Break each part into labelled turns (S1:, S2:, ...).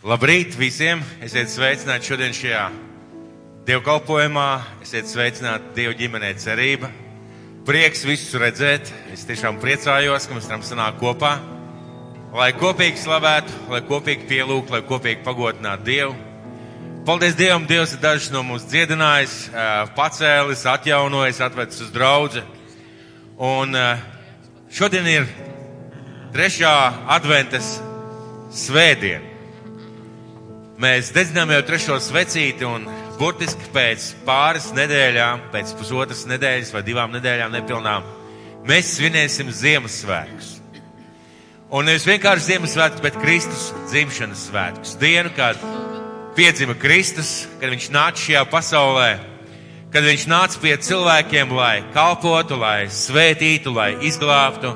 S1: Labrīt visiem! Esiet sveicināti šodien šajā dievkalpojumā. Esiet sveicināti Dieva ģimenē cerība. Prieks visus redzēt. Es tiešām priecājos, ka mēs varam sanākt kopā. Lai kopīgi slavētu, lai kopīgi pielūgtu, lai kopīgi pagodinātu Dievu. Paldies Dievam, Dievs ir dažus no mums dziedinājis, pacēlis, atjaunojis, atvedis uz draudzi. Un šodien ir trešā adventes svētdiena. Mēs dedzinām jau trešo svecīti un burtiski pēc pāris nedēļām, pēc pusotras nedēļas vai divām nedēļām nepilnām, mēs svinēsim Ziemassvētkus. Un nevis vienkārši Ziemassvētkus, bet Kristus dzimšanas svētkus. Dienu, kad piedzima Kristus, kad viņš nāca šajā pasaulē, kad viņš nāca pie cilvēkiem, lai kalpotu, lai svētītu, lai izglābtu.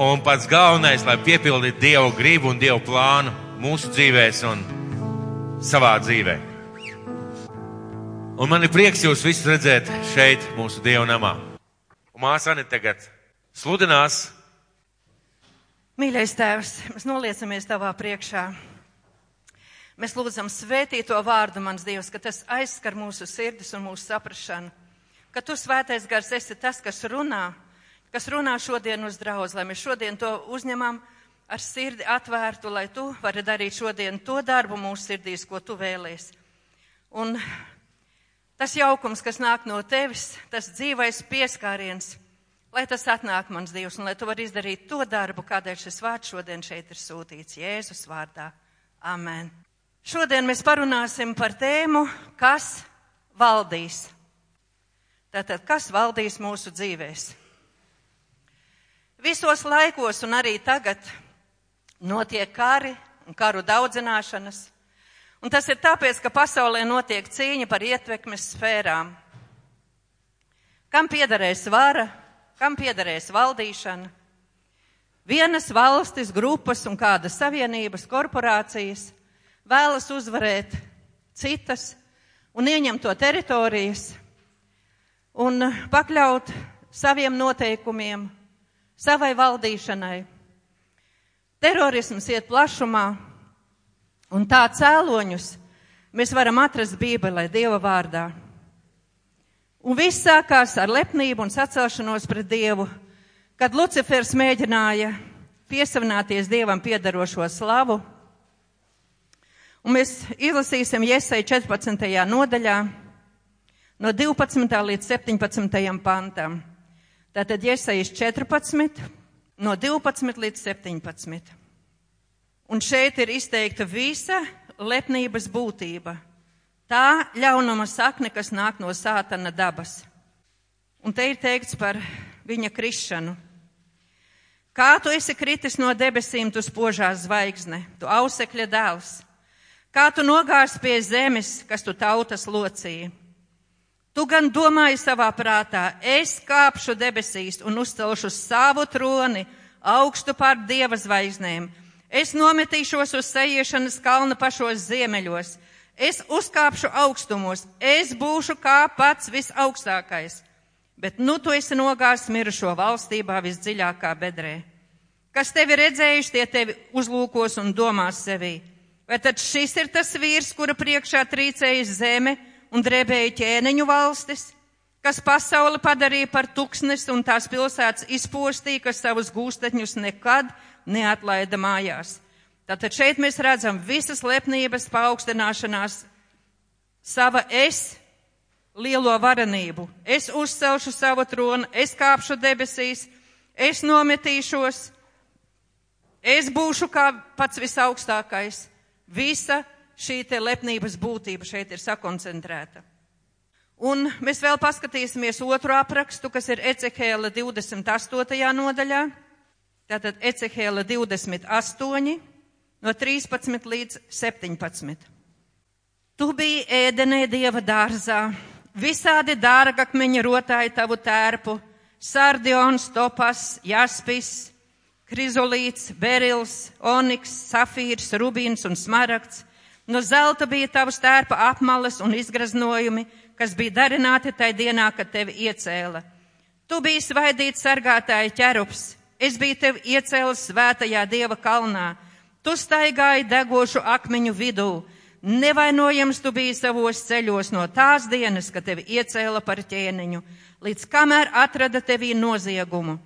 S1: Un pats galvenais, lai piepildītu Dievu gribu un Dievu plānu mūsu dzīvēs un savā dzīvē. Un man ir prieks jūs visus redzēt šeit, mūsu Dieva namā. Un māsa Anita tagad sludinās.
S2: Mīļais Tēvs, mēs noliecamies Tavā priekšā. Mēs lūdzam svētīt to vārdu, mans Dievs, ka tas aizskar mūsu sirdis un mūsu saprašanu. Ka Tu, svētais gars, esi tas, kas runā, kas runā šodien uz draudz, lai mēs šodien to uzņemam ar sirdi atvērtu, lai tu vari darīt šodien to darbu mūsu sirdīs, ko tu vēlies. Un tas jaukums, kas nāk no tevis, tas dzīvais pieskāriens, lai tas atnāk mans Dievs, un lai tu vari izdarīt to darbu, kādēļ šis vārds šodien šeit ir sūtīts Jēzus vārdā. Amen. Šodien mēs parunāsim par tēmu, kas valdīs. Tātad, kas valdīs mūsu dzīvēs? Visos laikos un arī tagad notiek kari un karu daudzināšanas. Un tas ir tāpēc, ka pasaulē notiek cīņa par ietvekmes sfērām. Kam piederēs vara, kam piederēs valdīšana? Vienas valstis, grupas un kādas savienības, korporācijas vēlas uzvarēt citas un ieņemt to teritorijas un pakļaut saviem noteikumiem, savai valdīšanai. Terorisms iet plašumā, un tā cēloņus mēs varam atrast Bībelē, Dieva vārdā. Un viss sākās ar lepnību un sacelšanos pret Dievu, kad Lucifers mēģināja piesavināties Dievam piedarošo slavu. Un mēs izlasīsim Iesai 14. nodaļā no 12. līdz 17. pantam. Tātad Iesaijas 14 no 12 līdz 17. Un šeit ir izteikta visa lepnības būtība. Tā ļaunuma sakne, kas nāk no sātana dabas. Un te ir teikts par viņa krišanu. Kā tu esi kritis no debesīm, tu spožās zvaigzne, tu ausekļa dēls. Kā tu nogārs pie zemes, kas tu tautas locīji. Tu gan domāji savā prātā, es kāpšu debesīs un uzcelšu savu troni augstu pār dieva zvaigznēm. Es nometīšos uz sejiešanas kalna pašos ziemeļos. Es uzkāpšu augstumos. Es būšu kā pats visaugstākais. Bet nu tu esi nogārs mirušo valstībā visdziļākā bedrē. Kas tevi redzējuši, tie tevi uzlūkos un domās sevī. Vai tad šis ir tas vīrs, kura priekšā trīcējas zeme? Un drebēja ķēniņu valstis, kas pasauli padarīja par tuksnes un tās pilsētas izpostīja, kas savus gūstekņus nekad neatlaida mājās. Tātad šeit mēs redzam visas lepnības paaugstināšanās sava es lielo varenību. Es uzcelšu savu tronu, es kāpšu debesīs, es nometīšos, es būšu kā pats visaugstākais. Visa šī te lepnības būtība šeit ir sakoncentrēta. Un mēs vēl paskatīsimies otru aprakstu, kas ir Ecehēla 28. nodaļā. Tātad Ecehēla 28 no 13 līdz 17. Tu biji ēdenē Dieva dārzā, visādi dārgakmeņa rotāja tavu tērpu, sardions, topas, jaspis, krizolīts, berils, oniks, safīrs, rubīns un smaragds, No zelta bija tavs tērpa apmales un izgraznojumi, kas bija darināti tajā dienā, kad tevi iecēla. Tu biji svaidīts sargātāja ķerups, es biju tevi iecēlis svētajā dieva kalnā. Tu staigāji degošu akmeņu vidū. Nevainojams tu biji savos ceļos no tās dienas, kad tevi iecēla par ķēniņu, līdz kamēr atrada tevī noziegumu.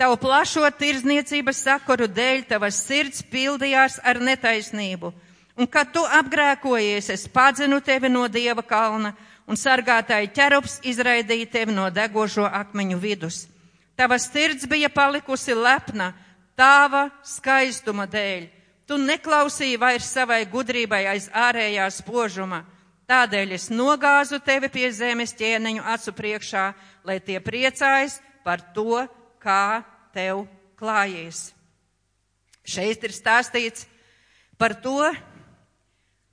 S2: Tavu plašo tirzniecības sakaru dēļ tavas sirds pildījās ar netaisnību, un kad tu apgrēkojies, es padzinu tevi no dieva kalna, un sargātāji ķerups izraidīja tevi no degošo akmeņu vidus. Tava sirds bija palikusi lepna, tava skaistuma dēļ Tu neklausīji vairs savai gudrībai aiz ārējā spožuma. Tādēļ es nogāzu tevi pie zemes ķēniņu acu priekšā, lai tie priecājas par to, kā tev klājies. Šeit ir stāstīts par to,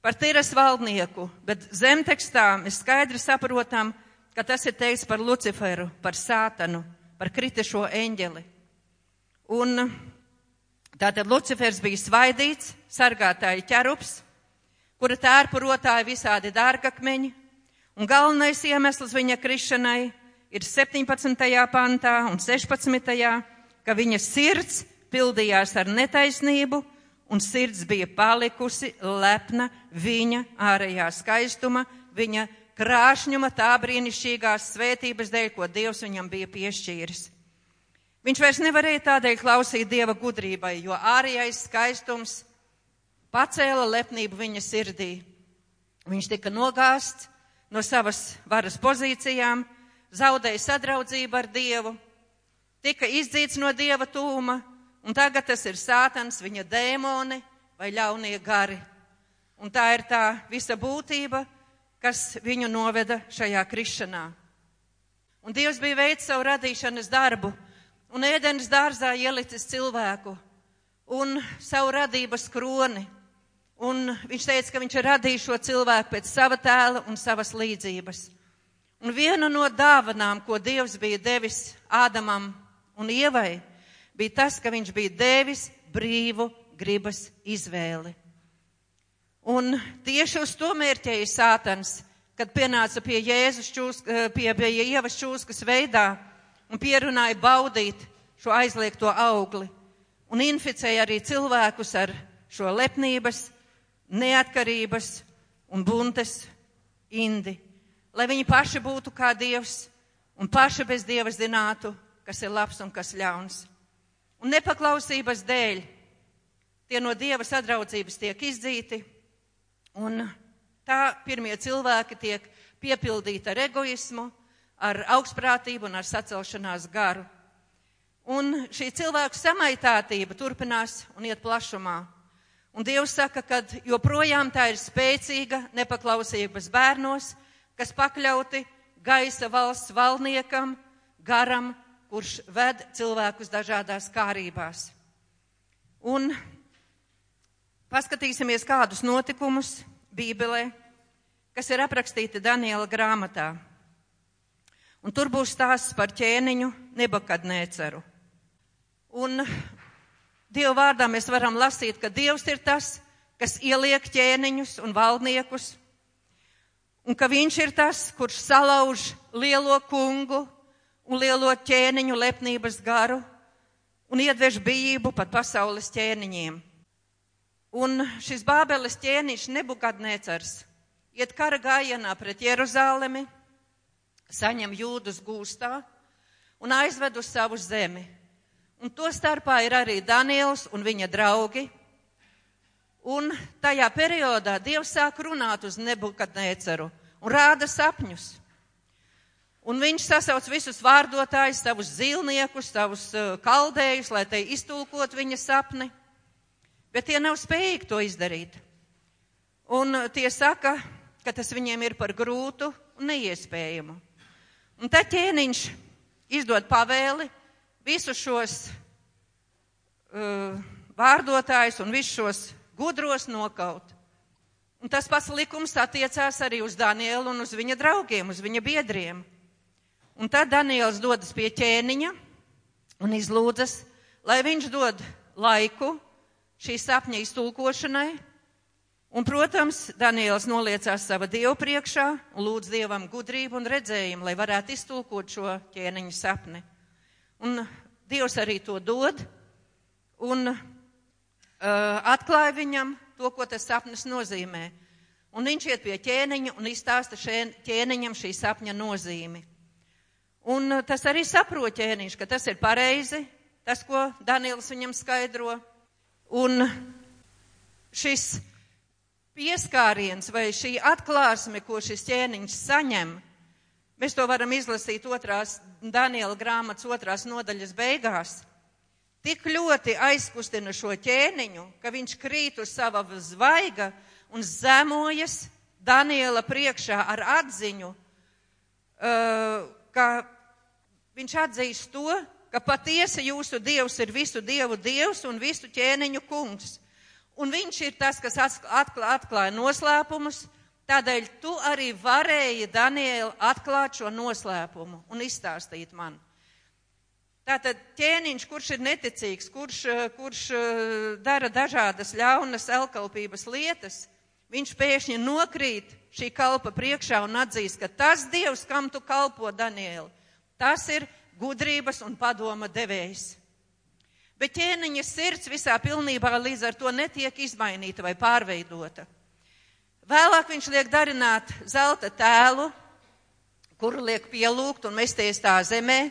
S2: par tiras valdnieku, bet zemtekstā mēs skaidri saprotam, ka tas ir teikts par Luciferu, par sātanu, par kritišo eņģeli. Un Tātad Lucifers bija svaidīts, sargātāja ķerups, kura tērpurotāja visādi dārgakmeņi, un galvenais iemesls viņa krišanai ir 17. pantā un 16. ka viņa sirds pildījās ar netaisnību, un sirds bija palikusi lepna viņa ārējā skaistuma, viņa krāšņuma, tā brīnišķīgās svētības dēļ, ko Dievs viņam bija piešķīris. Viņš vairs nevarēja tādēļ klausīt dieva gudrībai, jo ārējais skaistums pacēla lepnību viņa sirdī. Viņš tika nogāsts no savas varas pozīcijām, zaudēja sadraudzību ar dievu, tika izdzīts no dieva tūma, un tagad tas ir sātans, viņa dēmoni vai ļaunie gari. Un tā ir tā visa būtība, kas viņu noveda šajā krišanā. Un Dievs bija veids savu radīšanas darbu un ēdenes dārzā ielicis cilvēku un savu radības kroni. Un viņš teica, ka viņš ir radījis šo cilvēku pēc sava tēla un savas līdzības. Un viena no dāvanām, ko Dievs bija devis Ādamam un Ievai, bija tas, ka viņš bija devis brīvu gribas izvēli. Un tieši uz to mērķēja Sātans, kad pienāca pie Jēzus čūska, pie, pie Ievas čūskas veidā un pierunāja baudīt šo aizliegto augli un inficēja arī cilvēkus ar šo lepnības, neatkarības un buntes indi, lai viņi paši būtu kā Dievs un paši bez Dieva zinātu, kas ir labs un kas ļauns. Un nepaklausības dēļ tie no Dieva sadraudzības tiek izdzīti, un tā pirmie cilvēki tiek piepildīti ar egoismu, ar augstprātību un ar sacelšanās garu. Un šī cilvēku samaitātība turpinās un iet plašumā. Un Dievs saka, ka joprojām tā ir spēcīga nepaklausības bērnos, kas pakļauti gaisa valsts valdniekam, garam, kurš ved cilvēkus dažādās kārībās. Un paskatīsimies kādus notikumus Bībelē, kas ir aprakstīti Daniela grāmatā. Un tur būs stāsts par ķēniņu Nebakadnēceru. Un Dieva vārdā mēs varam lasīt, ka Dievs ir tas, kas ieliek ķēniņus un valdniekus, un ka Viņš ir tas, kurš salauž lielo kungu un lielo ķēniņu lepnības garu un iedvež bijību pat pasaules ķēniņiem. Un šis Bābeles ķēniņš Nebukadnēcars iet kara gājienā pret Jeruzālemi saņem jūdus gūstā un aizved uz savu zemi. Un to starpā ir arī Daniels un viņa draugi. Un tajā periodā Dievs sāk runāt uz Nebukadnēceru un rāda sapņus. Un viņš sasauc visus vārdotājus, savus zīlniekus, savus uh, kaldējus, lai te iztulkot viņa sapni, bet tie nav spējīgi to izdarīt. Un uh, tie saka, ka tas viņiem ir par grūtu un neiespējamu. Un tad ķēniņš izdod pavēli visus šos uh, vārdotājus un visus šos gudros nokaut. Un tas pats likums attiecās arī uz Danielu un uz viņa draugiem, uz viņa biedriem. Un tad Daniels dodas pie ķēniņa un izlūdzas, lai viņš dod laiku šī sapņa iztulkošanai, Un, protams, Daniels noliecās sava dievu priekšā un lūdz dievam gudrību un redzējumu, lai varētu iztulkot šo ķēniņu sapni. Un dievs arī to dod. Un atklāja viņam to, ko tas sapnis nozīmē. Un viņš iet pie ķēniņa un izstāsta ķēniņam šī sapņa nozīmi. Un uh, tas arī saprot ķēniņš, ka tas ir pareizi, tas, ko Daniels viņam skaidro. Un šis pieskāriens vai šī atklāsme, ko šis ķēniņš saņem, mēs to varam izlasīt otrās Daniela grāmatas otrās nodaļas beigās. Tik ļoti aizkustina šo ķēniņu, ka viņš krīt uz sava zvaiga un zemojas Daniela priekšā ar atziņu, uh, ka viņš atzīst to, ka patiesi jūsu dievs ir visu dievu dievs un visu ķēniņu kungs. Un viņš ir tas, kas atklā, atklāja noslēpumus, tādēļ tu arī varēji, Daniela, atklāt šo noslēpumu un izstāstīt man. Tātad ķēniņš, kurš ir neticīgs, kurš, kurš dara dažādas ļaunas elkalpības lietas, viņš pēkšņi nokrīt šī kalpa priekšā un atzīst, ka tas Dievs, kam tu kalpo, Daniela, tas ir gudrības un padoma devējs. Bet ķēniņa sirds visā pilnībā līdz ar to netiek izmainīta vai pārveidota. Vēlāk viņš liek darināt zelta tēlu, kuru liek pielūgt un mesties tā zemē,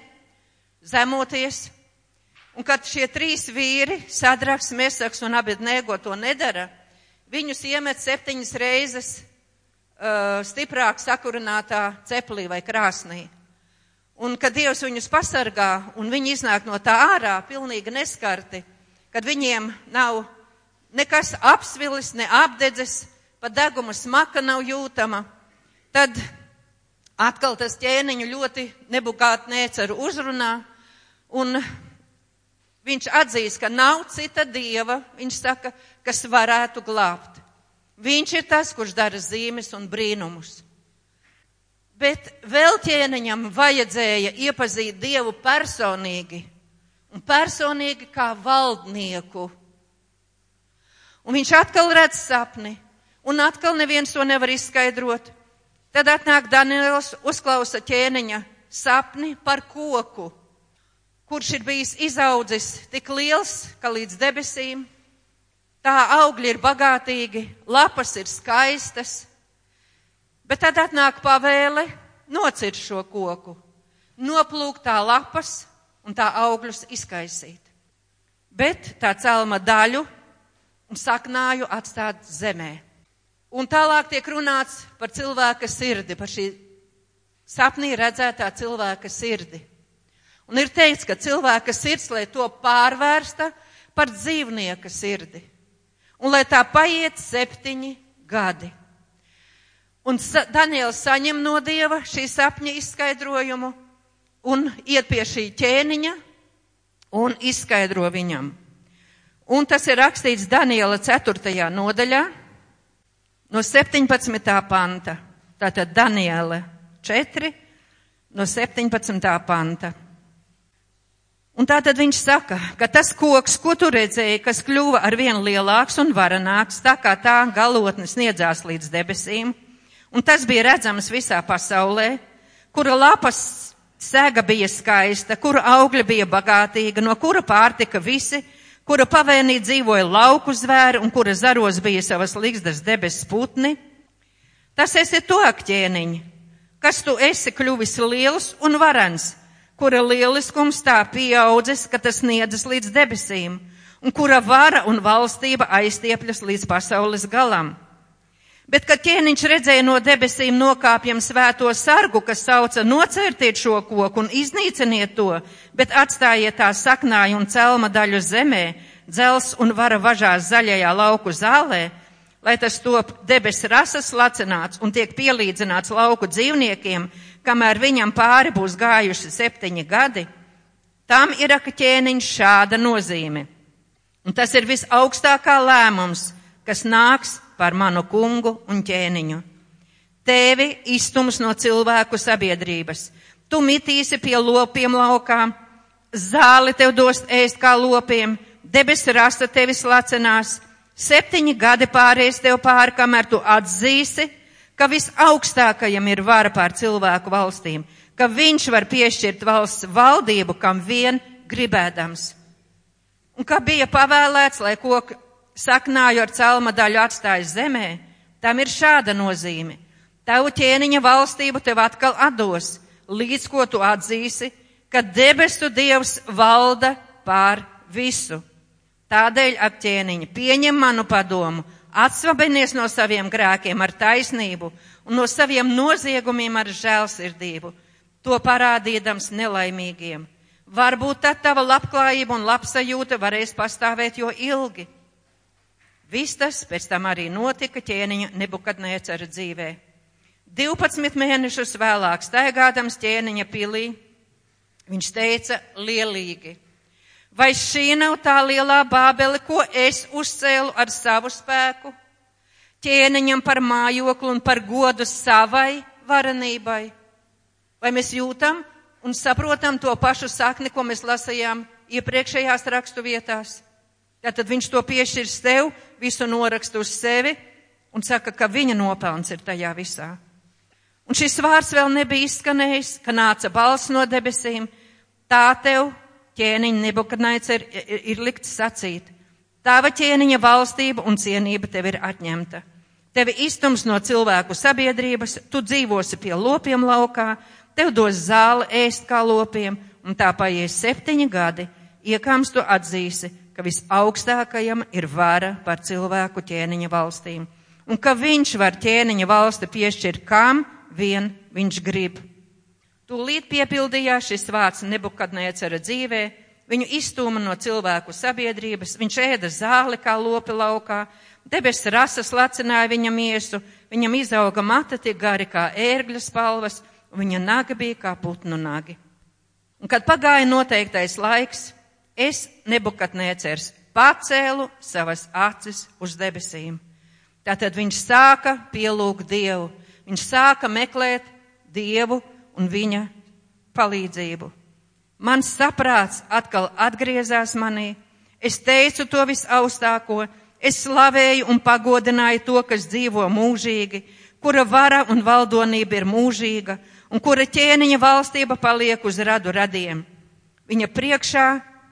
S2: zemoties. Un kad šie trīs vīri, Sadraks, Mesaks un Abednego to nedara, viņus iemet septiņas reizes uh, stiprāk sakurinātā ceplī vai krāsnī. Un kad Dievs viņus pasargā un viņi iznāk no tā ārā pilnīgi neskarti, kad viņiem nav nekas apsvilis, ne apdedzes, pat deguma smaka nav jūtama, tad atkal tas ķēniņu ļoti nebukāt nēceru uzrunā un viņš atzīst, ka nav cita dieva, viņš saka, kas varētu glābt. Viņš ir tas, kurš dara zīmes un brīnumus. Bet vēl ķēniņam vajadzēja iepazīt Dievu personīgi un personīgi kā valdnieku. Un viņš atkal redz sapni, un atkal neviens to nevar izskaidrot. Tad atnāk Daniels, uzklausa ķēniņa sapni par koku, kurš ir bijis izaudzis tik liels, ka līdz debesīm. Tā augļi ir bagātīgi, lapas ir skaistas, Bet tad atnāk pavēle nocirt šo koku, noplūkt tā lapas un tā augļus izkaisīt. Bet tā celma daļu un saknāju atstāt zemē. Un tālāk tiek runāts par cilvēka sirdi, par šī sapnī redzētā cilvēka sirdi. Un ir teikts, ka cilvēka sirds, lai to pārvērsta par dzīvnieka sirdi. Un lai tā paiet septiņi gadi. Un Daniels saņem no Dieva šī sapņa izskaidrojumu un iet pie šī ķēniņa un izskaidro viņam. Un tas ir rakstīts Daniela 4. nodaļā no 17. panta. Tātad Daniela 4 no 17. panta. Un tā tad viņš saka, ka tas koks, ko tu redzēji, kas kļuva ar vien lielāks un varanāks, tā kā tā galotne sniedzās līdz debesīm, un tas bija redzams visā pasaulē, kura lapas sēga bija skaista, kura augļa bija bagātīga, no kura pārtika visi, kura pavēnī dzīvoja lauku zvēri un kura zaros bija savas līgzdas debesis putni. Tas esi to akķēniņi, kas tu esi kļuvis liels un varens, kura lieliskums tā pieaudzis, ka tas sniedzas līdz debesīm, un kura vara un valstība aiztiepļas līdz pasaules galam. Bet, kad ķēniņš redzēja no debesīm nokāpjam svēto sargu, kas sauca nocērtiet šo koku un iznīciniet to, bet atstājiet tā saknāju un celma daļu zemē, dzels un vara važās zaļajā lauku zālē, lai tas top debes rasas lacināts un tiek pielīdzināts lauku dzīvniekiem, kamēr viņam pāri būs gājuši septiņi gadi, tam ir aka ķēniņš šāda nozīme. Un tas ir visaugstākā lēmums, kas nāks par manu kungu un ķēniņu. Tevi izstums no cilvēku sabiedrības. Tu mitīsi pie lopiem laukā, zāli tev dos ēst kā lopiem, debes rasta tevi slacenās, septiņi gadi pāries tev pāri, kamēr tu atzīsi, ka visaugstākajam ir vara pār cilvēku valstīm, ka viņš var piešķirt valsts valdību, kam vien gribēdams. Un kā bija pavēlēts, lai koku saknāju ar celma daļu atstājis zemē, tam ir šāda nozīme. Tavu ķēniņa valstību tev atkal atdos, līdz ko tu atzīsi, ka debesu dievs valda pār visu. Tādēļ apķēniņa pieņem manu padomu, atsvabinies no saviem grēkiem ar taisnību un no saviem noziegumiem ar žēlsirdību, to parādīdams nelaimīgiem. Varbūt tad tava labklājība un labsajūta varēs pastāvēt jo ilgi. Viss tas pēc tam arī notika ķēniņa nebukadnēcara dzīvē. 12 mēnešus vēlāk staigādams ķēniņa pilī, viņš teica lielīgi. Vai šī nav tā lielā bābele, ko es uzcēlu ar savu spēku? Ķēniņam par mājokli un par godu savai varenībai. Vai mēs jūtam un saprotam to pašu sakni, ko mēs lasījām iepriekšējās rakstu vietās? Tātad viņš to piešķirs tev, visu norakstu uz sevi un saka, ka viņa nopelns ir tajā visā. Un šis vārds vēl nebija izskanējis, ka nāca balss no debesīm. Tā tev, ķēniņa nebukadnaica, ir, ir, ir likts sacīt. Tava ķēniņa valstība un cienība tev ir atņemta. Tevi iztums no cilvēku sabiedrības, tu dzīvosi pie lopiem laukā, tev dos zāli ēst kā lopiem, un tā paies septiņi gadi, iekams tu atzīsi, ka visaugstākajam ir vara par cilvēku ķēniņa valstīm, un ka viņš var ķēniņa valsti piešķirt kam, vien viņš grib. Tūlīt piepildījās šis vārds nebukadnēcera dzīvē, viņu izstūma no cilvēku sabiedrības, viņš ēda zāli kā lopi laukā, debes rasas lacināja viņa miesu, viņam izauga mata tik gari kā ērgļa spalvas, un viņa naga bija kā putnu nagi. Un kad pagāja noteiktais laiks, es nebukadnēcers pacēlu savas acis uz debesīm. Tātad viņš sāka pielūgt Dievu. Viņš sāka meklēt Dievu un viņa palīdzību. Mans saprāts atkal atgriezās manī. Es teicu to visaustāko, es slavēju un pagodināju to, kas dzīvo mūžīgi, kura vara un valdonība ir mūžīga, un kura ķēniņa valstība paliek uz radu radiem. Viņa priekšā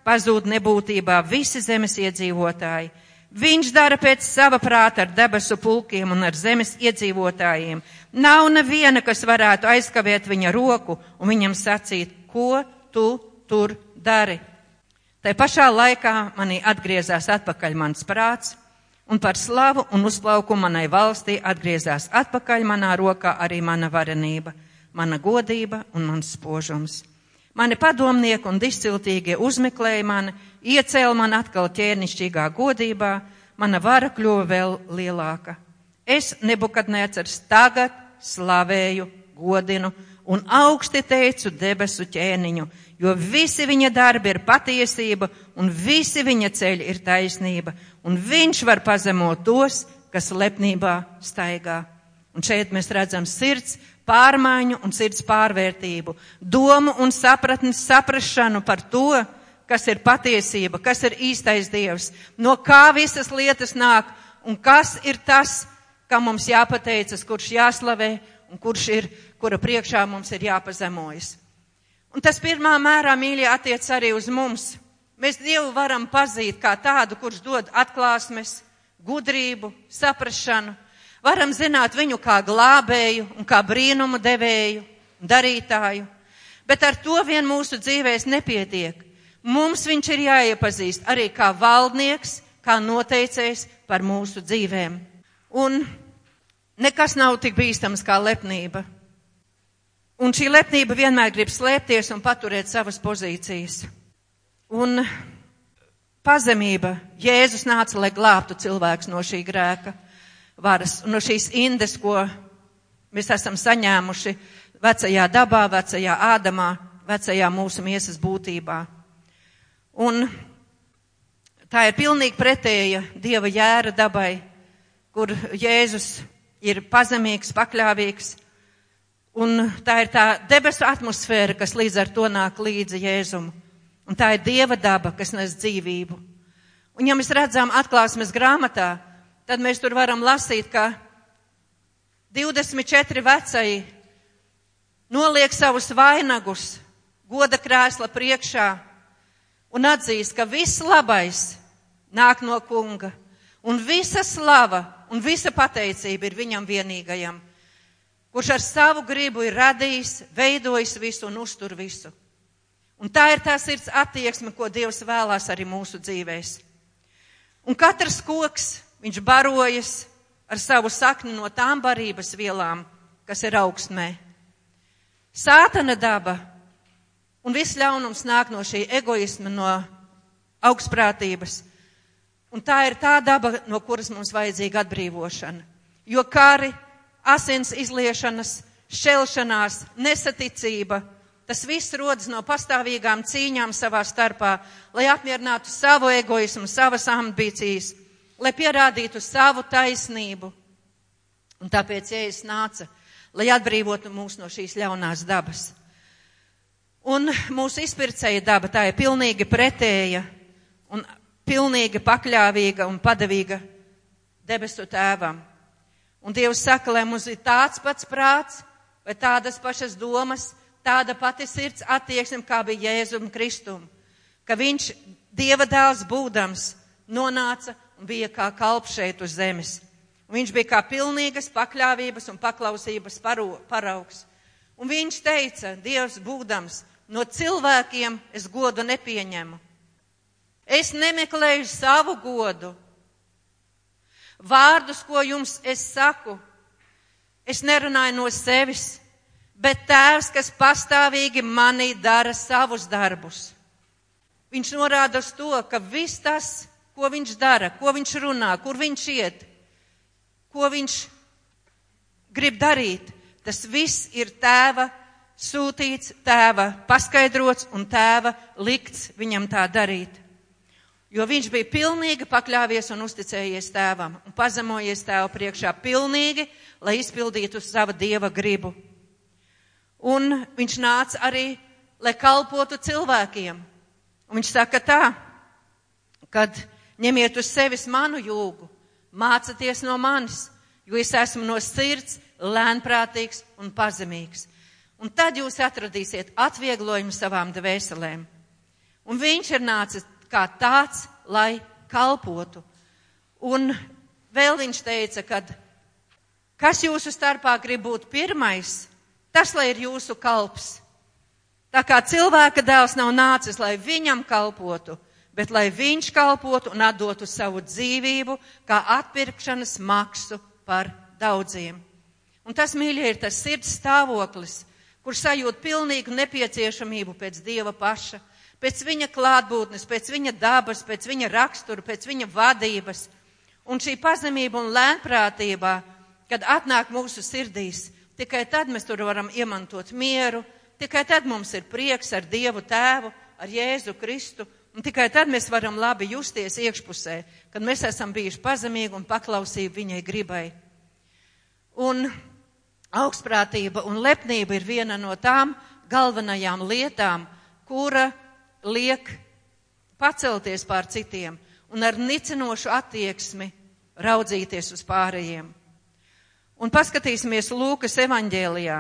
S2: pazūd nebūtībā visi zemes iedzīvotāji Viņš dara pēc sava prāta ar debesu pulkiem un ar zemes iedzīvotājiem. Nav neviena, kas varētu aizkavēt viņa roku un viņam sacīt, ko tu tur dari. Tai pašā laikā manī atgriezās atpakaļ mans prāts, un par slavu un uzplaukumu manai valstī atgriezās atpakaļ manā rokā arī mana varenība, mana godība un mans spožums. Mani padomnieki un disciltīgie uzmeklēja mani, iecēla man atkal ķērnišķīgā godībā, mana vara kļuva vēl lielāka. Es nebukadnēcars tagad slavēju, godinu un augsti teicu debesu ķēniņu, jo visi viņa darbi ir patiesība un visi viņa ceļi ir taisnība, un viņš var pazemot tos, kas lepnībā staigā. Un šeit mēs redzam sirds pārmaiņu un sirds pārvērtību, domu un sapratnes saprašanu par to, kas ir patiesība, kas ir īstais Dievs, no kā visas lietas nāk un kas ir tas, kam mums jāpateicas, kurš jāslavē un kurš ir, kura priekšā mums ir jāpazemojas. Un tas pirmā mērā, mīļie, attiec arī uz mums. Mēs Dievu varam pazīt kā tādu, kurš dod atklāsmes, gudrību, saprašanu, Varam zināt viņu kā glābēju un kā brīnumu devēju, darītāju, bet ar to vien mūsu dzīvēs nepietiek. Mums viņš ir jāiepazīst arī kā valdnieks, kā noteicējs par mūsu dzīvēm. Un nekas nav tik bīstams kā lepnība. Un šī lepnība vienmēr grib slēpties un paturēt savas pozīcijas. Un pazemība, Jēzus nāca, lai glābtu cilvēks no šī grēka varas, no šīs indes, ko mēs esam saņēmuši vecajā dabā, vecajā ādamā, vecajā mūsu miesas būtībā. Un tā ir pilnīgi pretēja Dieva jēra dabai, kur Jēzus ir pazemīgs, pakļāvīgs, un tā ir tā debesu atmosfēra, kas līdz ar to nāk līdzi Jēzumu. Un tā ir Dieva daba, kas nes dzīvību. Un ja mēs redzam atklāsmes grāmatā, tad mēs tur varam lasīt, ka 24 vecai noliek savus vainagus goda krēsla priekšā un atzīst, ka viss labais nāk no kunga Un visa slava un visa pateicība ir viņam vienīgajam, kurš ar savu gribu ir radījis, veidojis visu un uztur visu. Un tā ir tā sirds attieksme, ko Dievs vēlās arī mūsu dzīvēs. Un katrs koks, viņš barojas ar savu sakni no tām barības vielām, kas ir augstmē. Sātana daba un viss ļaunums nāk no šī egoisma, no augstprātības. Un tā ir tā daba, no kuras mums vajadzīga atbrīvošana. Jo kari, asins izliešanas, šķelšanās, nesaticība, tas viss rodas no pastāvīgām cīņām savā starpā, lai apmierinātu savu egoismu, savas ambīcijas, lai pierādītu savu taisnību. Un tāpēc Jēzus nāca, lai atbrīvotu mūs no šīs ļaunās dabas. Un mūsu izpircēja daba tā ir pilnīgi pretēja un pilnīgi pakļāvīga un padavīga debesu tēvam. Un Dievs saka, lai mums ir tāds pats prāts vai tādas pašas domas, tāda pati sirds attieksme, kā bija Jēzum Kristum, ka viņš Dieva dēls būdams nonāca un bija kā kalps šeit uz zemes. Un viņš bija kā pilnīgas pakļāvības un paklausības paro, paraugs. Un viņš teica, Dievs būdams, no cilvēkiem es godu nepieņemu. Es nemeklēju savu godu. Vārdus, ko jums es saku, es nerunāju no sevis, bet tēvs, kas pastāvīgi manī dara savus darbus. Viņš norāda uz to, ka viss tas, ko viņš dara, ko viņš runā, kur viņš iet, ko viņš grib darīt, tas viss ir tēva sūtīts, tēva paskaidrots un tēva likts viņam tā darīt. Jo viņš bija pilnīgi pakļāvies un uzticējies tēvam un pazemojies tēva priekšā pilnīgi, lai izpildītu savu dieva gribu. Un viņš nāca arī, lai kalpotu cilvēkiem. Un viņš saka tā, kad ņemiet uz sevis manu jūgu, mācieties no manis, jo es esmu no sirds lēnprātīgs un pazemīgs. Un tad jūs atradīsiet atvieglojumu savām dvēselēm. Un viņš ir nācis kā tāds, lai kalpotu. Un vēl viņš teica, ka kas jūsu starpā grib būt pirmais, tas lai ir jūsu kalps. Tā kā cilvēka dēls nav nācis, lai viņam kalpotu, bet lai viņš kalpotu un atdotu savu dzīvību kā atpirkšanas maksu par daudziem. Un tas, mīļie, ir tas sirds stāvoklis, kur sajūt pilnīgu nepieciešamību pēc Dieva paša pēc viņa klātbūtnes, pēc viņa dabas, pēc viņa rakstura, pēc viņa vadības. Un šī pazemība un lēnprātība, kad atnāk mūsu sirdīs, tikai tad mēs tur varam iemantot mieru, tikai tad mums ir prieks ar Dievu Tēvu, ar Jēzu Kristu, un tikai tad mēs varam labi justies iekšpusē, kad mēs esam bijuši pazemīgi un paklausīgi viņai gribai. Un augstprātība un lepnība ir viena no tām galvenajām lietām, kura liek pacelties pār citiem un ar nicinošu attieksmi raudzīties uz pārējiem. Un paskatīsimies Lūkas evaņģēlijā.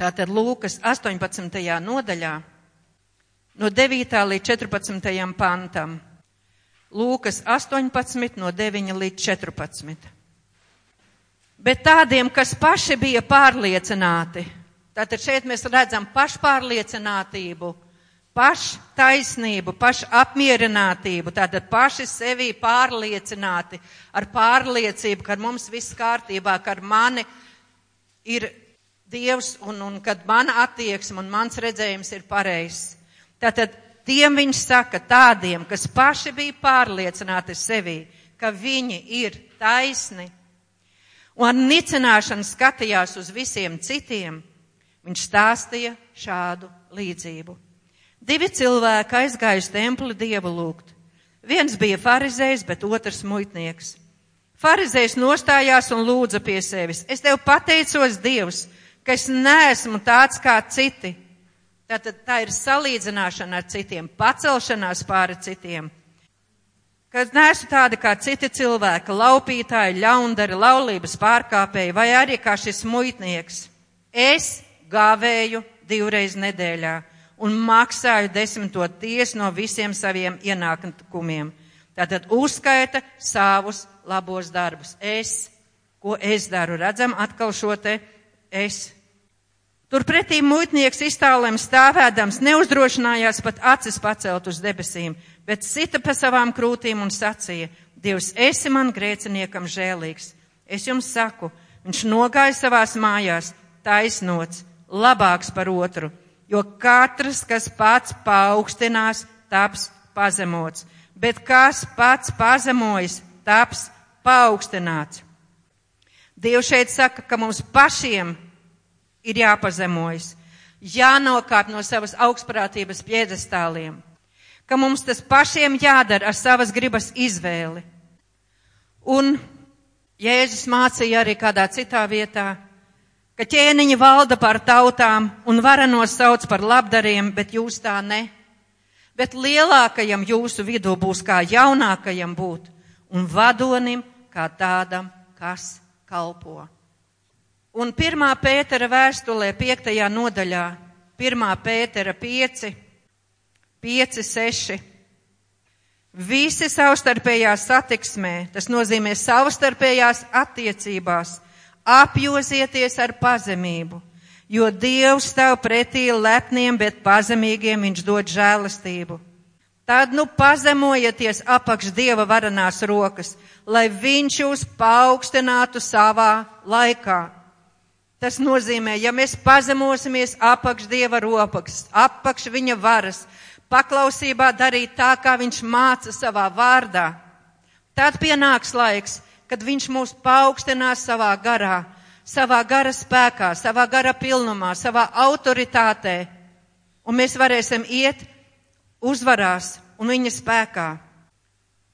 S2: Tātad Lūkas 18. nodaļā, no 9. līdz 14. pantam. Lūkas 18, no 9 līdz 14. Bet tādiem, kas paši bija pārliecināti, tātad šeit mēs redzam pašpārliecinātību paštaisnību, pašapmierinātību, tātad paši sevi pārliecināti ar pārliecību, ka mums viss kārtībā, ka ar mani ir Dievs un, un kad mana attieksme un mans redzējums ir pareizs. Tātad tiem viņš saka tādiem, kas paši bija pārliecināti sevi, ka viņi ir taisni un ar nicināšanu skatījās uz visiem citiem, viņš stāstīja šādu līdzību. Divi cilvēki aizgāja uz templi dievu lūgt. Viens bija farizējs, bet otrs muitnieks. Farizējs nostājās un lūdza pie sevis. Es tev pateicos, Dievs, ka es neesmu tāds kā citi. Tātad tā ir salīdzināšana ar citiem, pacelšanās pāri citiem. Kad neesmu tādi kā citi cilvēki, laupītāji, ļaundari, laulības pārkāpēji vai arī kā šis muitnieks. Es gāvēju divreiz nedēļā un maksāju desmito tiesu no visiem saviem ienākumiem. Tātad uzskaita savus labos darbus. Es, ko es daru, redzam atkal šo te es. Turpretī muitnieks iztālēm stāvēdams neuzdrošinājās pat acis pacelt uz debesīm, bet sita pa savām krūtīm un sacīja, Dievs, esi man grēciniekam žēlīgs. Es jums saku, viņš nogāja savās mājās, taisnots, labāks par otru, jo katrs, kas pats paaugstinās, taps pazemots, bet kas pats pazemojas, taps paaugstināts. Dievs šeit saka, ka mums pašiem ir jāpazemojas, jānokāp no savas augstprātības piedestāliem, ka mums tas pašiem jādara ar savas gribas izvēli. Un Jēzus mācīja arī kādā citā vietā, ka ķēniņi valda par tautām un varenos sauc par labdariem, bet jūs tā ne. Bet lielākajam jūsu vidū būs kā jaunākajam būt un vadonim kā tādam, kas kalpo. Un pirmā pētera vēstulē, piektajā nodaļā, pirmā pētera pieci, pieci, seši. Visi savstarpējās satiksmē, tas nozīmē savstarpējās attiecībās, apjosieties ar pazemību, jo Dievs stāv pretī lepniem, bet pazemīgiem viņš dod žēlastību. Tad nu pazemojieties apakš Dieva varanās rokas, lai viņš jūs paaugstinātu savā laikā. Tas nozīmē, ja mēs pazemosimies apakš Dieva rokas, apakš viņa varas, paklausībā darīt tā, kā viņš māca savā vārdā, tad pienāks laiks, kad viņš mūs paaugstinās savā garā, savā gara spēkā, savā gara pilnumā, savā autoritātē, un mēs varēsim iet uzvarās un viņa spēkā.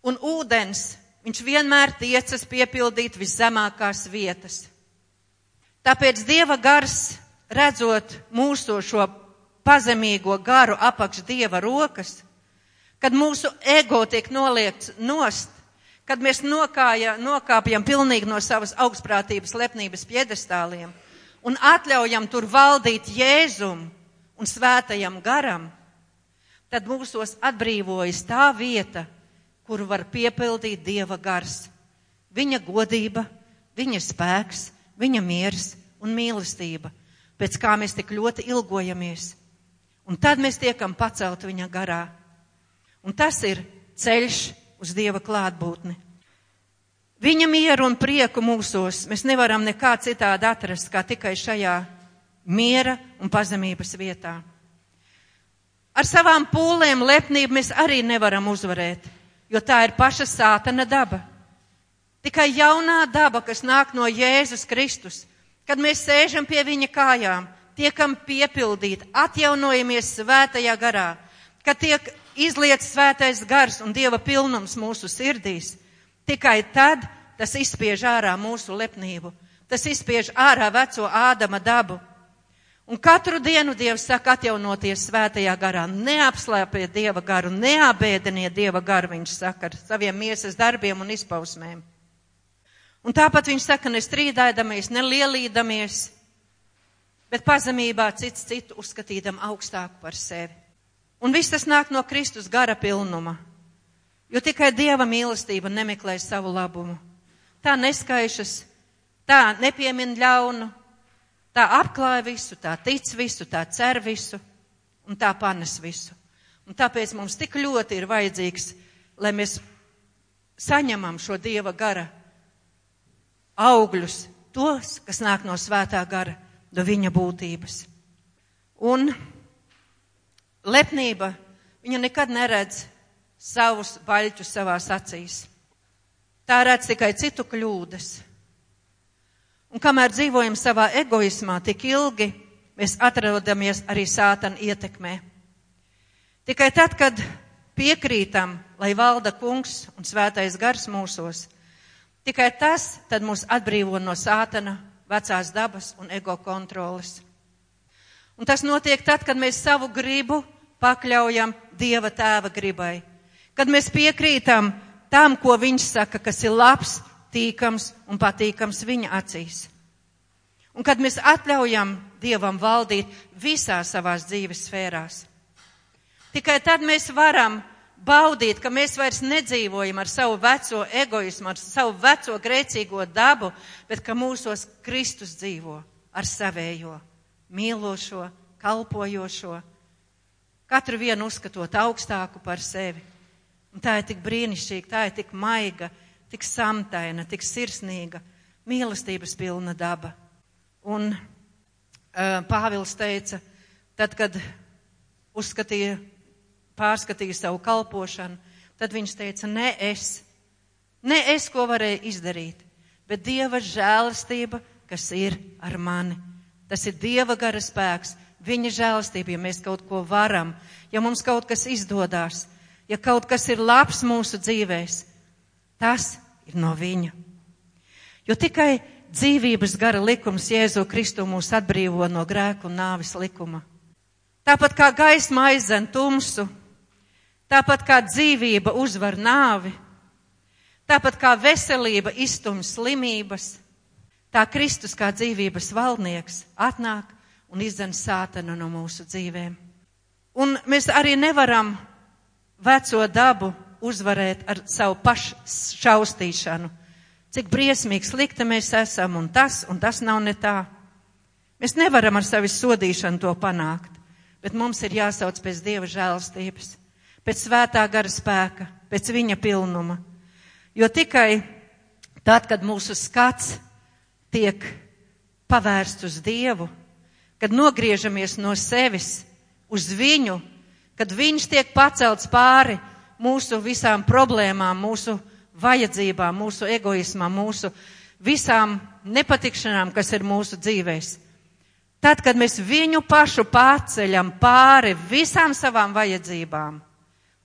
S2: Un ūdens, viņš vienmēr tiecas piepildīt viszemākās vietas. Tāpēc Dieva gars, redzot mūsu šo pazemīgo garu apakš Dieva rokas, kad mūsu ego tiek noliekts nost, kad mēs nokāja, nokāpjam pilnīgi no savas augstprātības lepnības piedestāliem un atļaujam tur valdīt Jēzum un svētajam garam, tad mūsos atbrīvojas tā vieta, kuru var piepildīt Dieva gars. Viņa godība, viņa spēks, viņa miers un mīlestība, pēc kā mēs tik ļoti ilgojamies. Un tad mēs tiekam pacelt viņa garā. Un tas ir ceļš uz Dieva klātbūtni. Viņa mieru un prieku mūsos mēs nevaram nekā citādi atrast, kā tikai šajā miera un pazemības vietā. Ar savām pūlēm lepnību mēs arī nevaram uzvarēt, jo tā ir paša sātana daba. Tikai jaunā daba, kas nāk no Jēzus Kristus, kad mēs sēžam pie viņa kājām, tiekam piepildīti, atjaunojamies svētajā garā, kad tiek izlietas svētais gars un dieva pilnums mūsu sirdīs, tikai tad tas izspiež ārā mūsu lepnību, tas izspiež ārā veco ādama dabu. Un katru dienu Dievs saka atjaunoties svētajā garā, neapslēpiet Dieva garu, neabēdiniet Dieva garu, viņš saka ar saviem miesas darbiem un izpausmēm. Un tāpat viņš saka, ne strīdēdamies, ne lielīdamies, bet pazemībā cits citu uzskatīdam augstāku par sevi. Un viss tas nāk no Kristus gara pilnuma, jo tikai Dieva mīlestība nemeklē savu labumu. Tā neskaišas, tā nepiemin ļaunu, tā apklāja visu, tā tic visu, tā cer visu un tā panes visu. Un tāpēc mums tik ļoti ir vajadzīgs, lai mēs saņemam šo Dieva gara augļus, tos, kas nāk no svētā gara, no viņa būtības. Un lepnība, viņa nekad neredz savus vaļķus savās acīs. Tā redz tikai citu kļūdas. Un kamēr dzīvojam savā egoismā tik ilgi, mēs atrodamies arī sātana ietekmē. Tikai tad, kad piekrītam, lai valda kungs un svētais gars mūsos, Tikai tas tad mūs atbrīvo no sātana, vecās dabas un ego kontroles. Un tas notiek tad, kad mēs savu gribu pakļaujam Dieva tēva gribai. Kad mēs piekrītam tam, ko viņš saka, kas ir labs, tīkams un patīkams viņa acīs. Un kad mēs atļaujam Dievam valdīt visā savās dzīves sfērās. Tikai tad mēs varam baudīt, ka mēs vairs nedzīvojam ar savu veco egoismu, ar savu veco grēcīgo dabu, bet ka mūsos Kristus dzīvo ar savējo, mīlošo, kalpojošo, katru vienu uzskatot augstāku par sevi. Un tā ir tik brīnišķīga, tā ir tik maiga, tik samtaina, tik sirsnīga, mīlestības pilna daba. Un uh, Pāvils teica, tad, kad uzskatīja pārskatīja savu kalpošanu, tad viņš teica, ne es, ne es, ko varēju izdarīt, bet Dieva žēlastība, kas ir ar mani. Tas ir Dieva gara spēks, viņa žēlastība, ja mēs kaut ko varam, ja mums kaut kas izdodās, ja kaut kas ir labs mūsu dzīvēs, tas ir no viņa. Jo tikai dzīvības gara likums Jēzu Kristu mūs atbrīvo no grēku un nāvis likuma. Tāpat kā gaisma aizdzen tumsu, Tāpat kā dzīvība uzvar nāvi, tāpat kā veselība iztum slimības, tā Kristus kā dzīvības valdnieks atnāk un izdzen sātanu no mūsu dzīvēm. Un mēs arī nevaram veco dabu uzvarēt ar savu paššaustīšanu. Cik briesmīgi slikti mēs esam un tas, un tas nav ne tā. Mēs nevaram ar savu sodīšanu to panākt, bet mums ir jāsauc pēc Dieva žēlstības pēc svētā gara spēka, pēc viņa pilnuma. Jo tikai tad, kad mūsu skats tiek pavērsts uz Dievu, kad nogriežamies no sevis uz viņu, kad viņš tiek pacelts pāri mūsu visām problēmām, mūsu vajadzībām, mūsu egoismam, mūsu visām nepatikšanām, kas ir mūsu dzīvēs. Tad, kad mēs viņu pašu pārceļam pāri visām savām vajadzībām,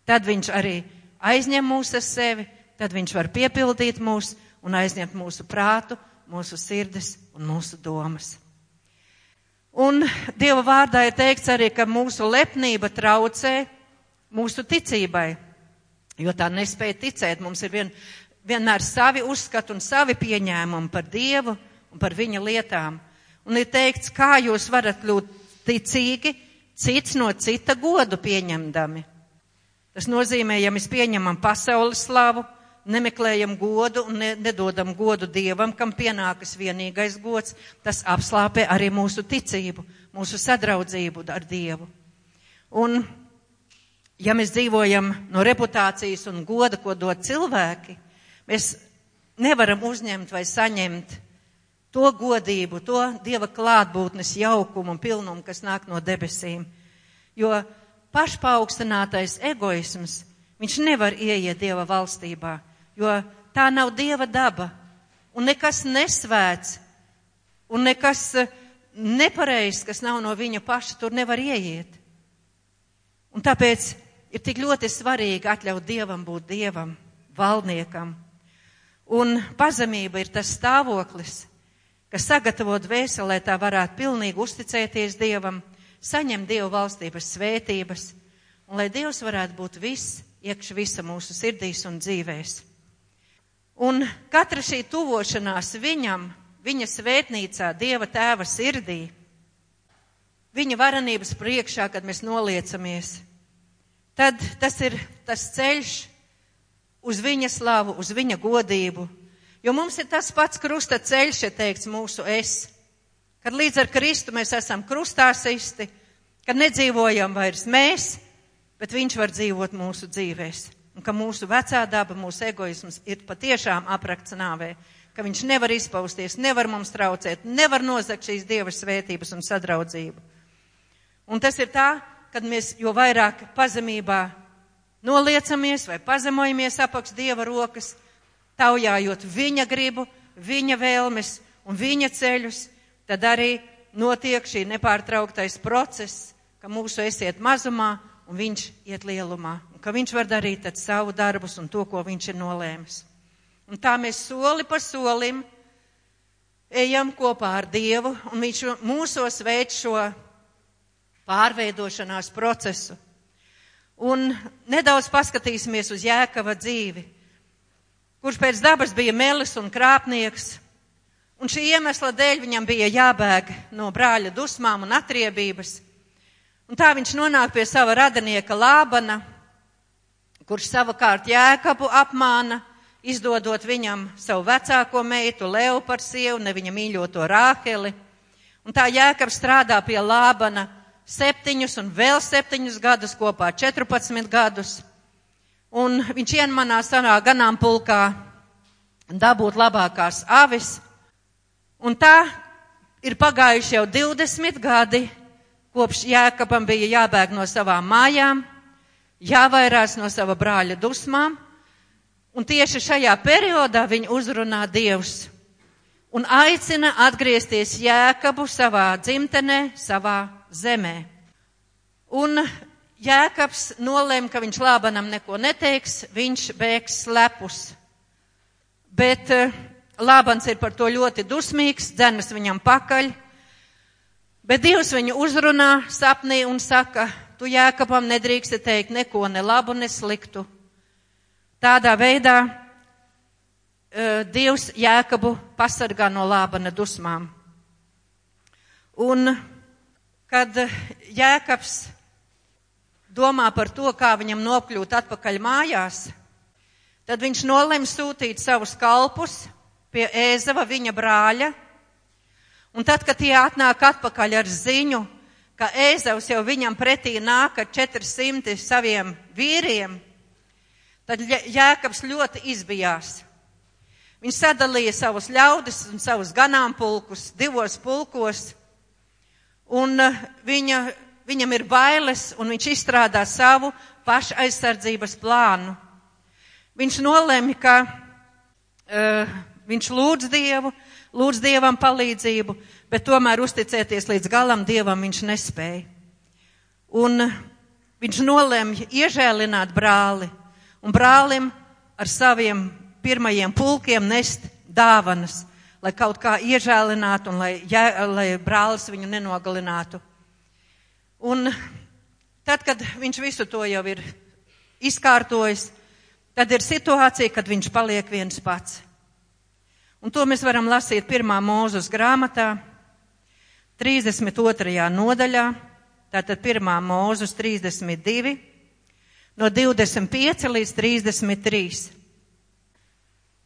S2: Tad viņš arī aizņem mūs ar sevi, tad viņš var piepildīt mūs un aizņemt mūsu prātu, mūsu sirdis un mūsu domas. Un Dieva vārdā ir teikts arī, ka mūsu lepnība traucē mūsu ticībai, jo tā nespēja ticēt. Mums ir vien, vienmēr savi uzskati un savi pieņēmumi par Dievu un par viņa lietām. Un ir teikts, kā jūs varat kļūt ticīgi, cits no cita godu pieņemdami. Tas nozīmē, ja mēs pieņemam pasaules slavu, nemeklējam godu un ne, nedodam godu Dievam, kam pienākas vienīgais gods, tas apslāpē arī mūsu ticību, mūsu sadraudzību ar Dievu. Un, ja mēs dzīvojam no reputācijas un goda, ko dod cilvēki, mēs nevaram uzņemt vai saņemt to godību, to Dieva klātbūtnes jaukumu un pilnumu, kas nāk no debesīm. Jo pašpaukstinātais egoisms, viņš nevar ieiet Dieva valstībā, jo tā nav Dieva daba. Un nekas nesvēts, un nekas eh, nepareizs, kas nav no viņa paša, tur nevar ieiet. Un tāpēc ir tik ļoti svarīgi atļaut Dievam būt Dievam, valdniekam. Un pazemība ir tas stāvoklis, kas sagatavo dvēseli, lai tā varētu pilnīgi uzticēties Dievam saņem Dievu valstības svētības, un lai Dievs varētu būt viss, iekš visa mūsu sirdīs un dzīvēs. Un katra šī tuvošanās viņam, viņa svētnīcā, Dieva tēva sirdī, viņa varenības priekšā, kad mēs noliecamies, tad tas ir tas ceļš uz viņa slavu, uz viņa godību. Jo mums ir tas pats krusta ceļš, ja teikts mūsu es kad līdz ar Kristu mēs esam krustā sisti, kad nedzīvojam vairs mēs, bet Viņš var dzīvot mūsu dzīvēs. Un ka mūsu vecā daba, mūsu egoisms ir patiešām aprakts nāvē, ka viņš nevar izpausties, nevar mums traucēt, nevar nozagt šīs Dieva svētības un sadraudzību. Un tas ir tā, kad mēs jo vairāk pazemībā noliecamies vai pazemojamies apakš Dieva rokas, taujājot viņa gribu, viņa vēlmes un viņa ceļus, tad arī notiek šī nepārtrauktais process, ka mūsu esiet mazumā un viņš iet lielumā, un ka viņš var darīt tad savu darbus un to, ko viņš ir nolēmis. Un tā mēs soli pa solim ejam kopā ar Dievu, un viņš mūsos veic šo pārveidošanās procesu. Un nedaudz paskatīsimies uz Jēkava dzīvi, kurš pēc dabas bija melis un krāpnieks, Un šī iemesla dēļ viņam bija jābēg no brāļa dusmām un atriebības. Un tā viņš nonāk pie sava radinieka Lābana, kurš savukārt Jēkabu apmāna, izdodot viņam savu vecāko meitu, Leu par sievu, ne viņa mīļoto Rāheli. Un tā Jēkabs strādā pie Lābana septiņus un vēl septiņus gadus, kopā 14 gadus. Un viņš ienmanā sanā ganāmpulkā dabūt labākās avis. Un tā ir pagājuši jau 20 gadi, kopš Jēkabam bija jābēg no savām mājām, jāvairās no sava brāļa dusmām. Un tieši šajā periodā viņa uzrunā Dievs un aicina atgriezties Jēkabu savā dzimtenē, savā zemē. Un Jēkabs nolēma, ka viņš Lābanam neko neteiks, viņš bēgs slepus. Bet uh, Lābans ir par to ļoti dusmīgs, dzenas viņam pakaļ. Bet Dievs viņu uzrunā sapnī un saka, tu Jēkabam nedrīksti teikt neko ne labu, ne sliktu. Tādā veidā uh, Dievs Jēkabu pasargā no Lābana dusmām. Un kad Jēkabs domā par to, kā viņam nokļūt atpakaļ mājās, tad viņš nolem sūtīt savus kalpus pie Ēzava viņa brāļa. Un tad, kad tie atnāk atpakaļ ar ziņu, ka Ēzavs jau viņam pretī nāk ar 400 saviem vīriem, tad Jēkabs ļoti izbijās. Viņš sadalīja savus ļaudis un savus ganāmpulkus divos pulkos un eh, viņa, viņam ir bailes, un viņš izstrādā savu pašaizsardzības plānu. Viņš nolēma, ka uh, viņš lūdz Dievu, lūdz Dievam palīdzību, bet tomēr uzticēties līdz galam Dievam viņš nespēja. Un viņš nolēma iežēlināt brāli, un brālim ar saviem pirmajiem pulkiem nest dāvanas lai kaut kā iežēlinātu un lai, ja, lai brālis viņu nenogalinātu. Un tad, kad viņš visu to jau ir izkārtojis, tad ir situācija, kad viņš paliek viens pats. Un to mēs varam lasīt pirmā mūzes grāmatā, 32. nodaļā, tātad pirmā mūzes 32, no 25 līdz 33.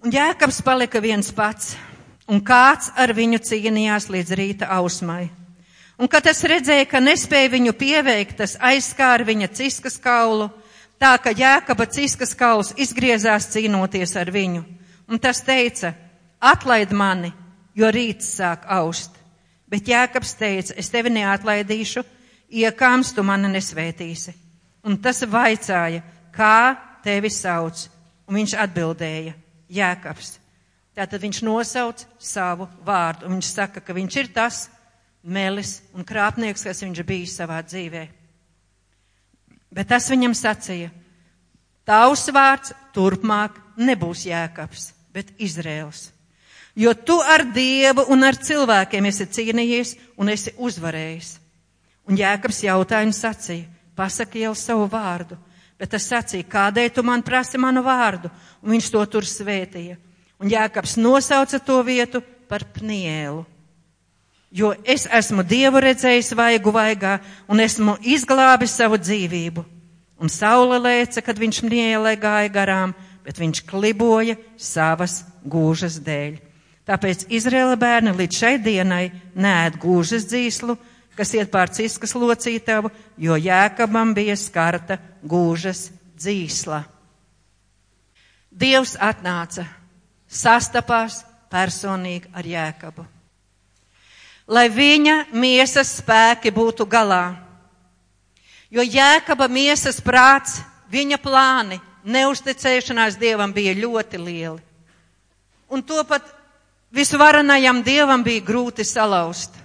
S2: Un Jēkabs palika viens pats un kāds ar viņu cīnījās līdz rīta ausmai. Un, kad tas redzēja, ka nespēja viņu pieveikt, tas aizskāra viņa ciskas kaulu, tā ka jēkaba ciskas kauls izgriezās cīnoties ar viņu. Un tas teica, atlaid mani, jo rīts sāk aust. Bet jēkabs teica, es tevi neatlaidīšu, iekāms tu mani nesvētīsi. Un tas vaicāja, kā tevi sauc, un viņš atbildēja, jēkabs. Tātad viņš nosauc savu vārdu, un viņš saka, ka viņš ir tas melis un krāpnieks, kas viņš bijis savā dzīvē. Bet tas viņam sacīja, tavs vārds turpmāk nebūs jēkabs, bet Izraels. Jo tu ar Dievu un ar cilvēkiem esi cīnījies un esi uzvarējis. Un jēkabs jautājumu sacīja, pasaki jau savu vārdu, bet tas sacīja, kādēļ tu man prasi manu vārdu, un viņš to tur svētīja. Un Jākaps nosauca to vietu par Pnielu. Jo es esmu Dievu redzējis vaigu vaigā un esmu izglābis savu dzīvību. Un saule lēca, kad viņš Pnielē gāja garām, bet viņš kliboja savas gūžas dēļ. Tāpēc Izraela bērni līdz šai dienai nēd gūžas dzīslu, kas iet pār ciskas locītavu, jo Jēkabam bija skarta gūžas dzīsla. Dievs atnāca sastapās personīgi ar Jēkabu. Lai viņa miesas spēki būtu galā. Jo Jēkaba miesas prāts, viņa plāni, neusticēšanās Dievam bija ļoti lieli. Un to pat visvarenajam Dievam bija grūti salauzt.